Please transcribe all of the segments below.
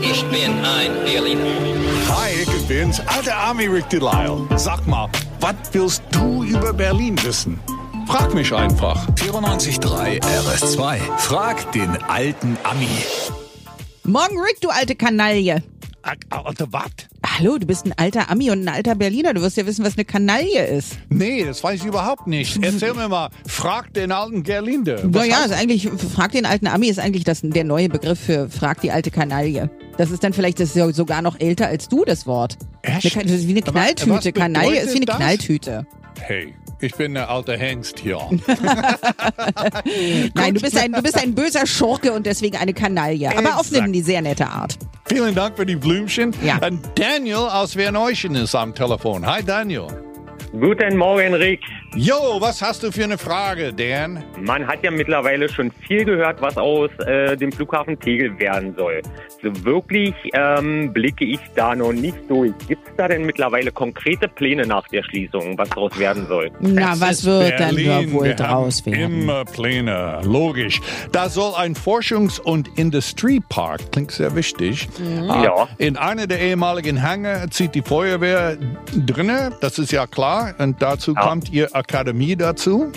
Ich bin ein Berliner. Hi, ich bin's, alter Army Rick Delisle. Sag mal, was willst du über Berlin wissen? Frag mich einfach. 94.3 RS2. Frag den alten Ami. Morgen, Rick, du alte Kanaille. Alter, was? Hallo, du bist ein alter Ami und ein alter Berliner. Du wirst ja wissen, was eine Kanaille ist. Nee, das weiß ich überhaupt nicht. Erzähl mir mal, frag den alten Gerlinde. Was Naja, ist eigentlich, frag den alten Ami ist eigentlich das, der neue Begriff für frag die alte Kanaille. Das ist dann vielleicht das ja sogar noch älter als du, das Wort. Echt? Eine, das ist wie eine Knalltüte. Kanaille ist wie eine das? Knalltüte. Hey, ich bin der alte Hengst hier. Nein, du bist, ein, du bist ein böser Schurke und deswegen eine Kanaille. Aber auf Exakt. eine sehr nette Art. Vielen Dank für die Blümchen. Ja. Und Daniel aus Werneuchen ist am Telefon. Hi Daniel. Guten Morgen, Rick. Jo, was hast du für eine Frage, Dan? Man hat ja mittlerweile schon viel gehört, was aus äh, dem Flughafen Tegel werden soll. So wirklich ähm, blicke ich da noch nicht durch. Gibt es da denn mittlerweile konkrete Pläne nach der Schließung, was daraus werden soll? Na, Es was wird dann Berlin. da wohl Wir draus haben werden? Immer Pläne, logisch. Da soll ein Forschungs- und Industriepark, klingt sehr wichtig. Ah, Ja. In einer der ehemaligen Hangar zieht die Feuerwehr drinne, das ist ja klar. Und dazu Ja. kommt ihr Akademie dazu.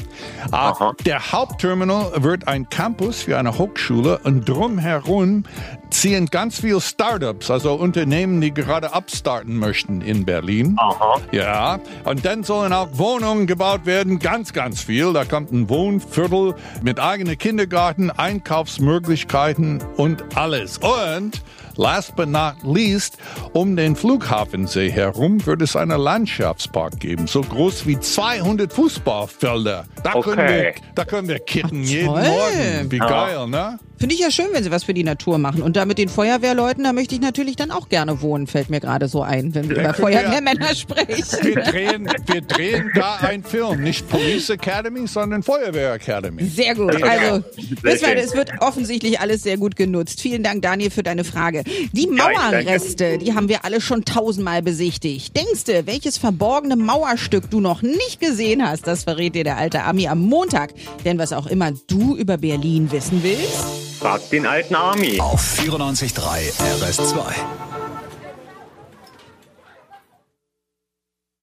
Ah, Aha. Der Hauptterminal wird ein Campus für eine Hochschule und drumherum ziehen ganz viele Startups, also Unternehmen, die gerade upstarten möchten in Berlin. Aha. Ja, und dann sollen auch Wohnungen gebaut werden, ganz, ganz viel. Da kommt ein Wohnviertel mit eigenem Kindergarten, Einkaufsmöglichkeiten und alles. Und last but not least, um den Flughafensee herum wird es einen Landschaftspark geben, so groß wie 200 Fußballfelder. Da, können, wir, Okay. da können wir kitten jeden toll. Morgen. Wie geil, ne? Finde ich ja schön, wenn sie was für die Natur machen. Und da mit den Feuerwehrleuten, da möchte ich natürlich dann auch gerne wohnen, fällt mir gerade so ein, wenn wir über Feuerwehrmänner sprechen. Wir drehen, wir drehen da einen Film, nicht Police Academy, sondern Feuerwehr Academy. Sehr gut. Also, schön. es wird offensichtlich alles sehr gut genutzt. Vielen Dank, Daniel, für deine Frage. Die Mauerreste, die haben wir alle schon tausendmal besichtigt. Denkst du, welches verborgene Mauerstück du noch nicht gesehen hast? Das verrät dir der alte Ami am Montag. Denn was auch immer du über Berlin wissen willst, Frag den alten Army. Auf 94.3 RS2.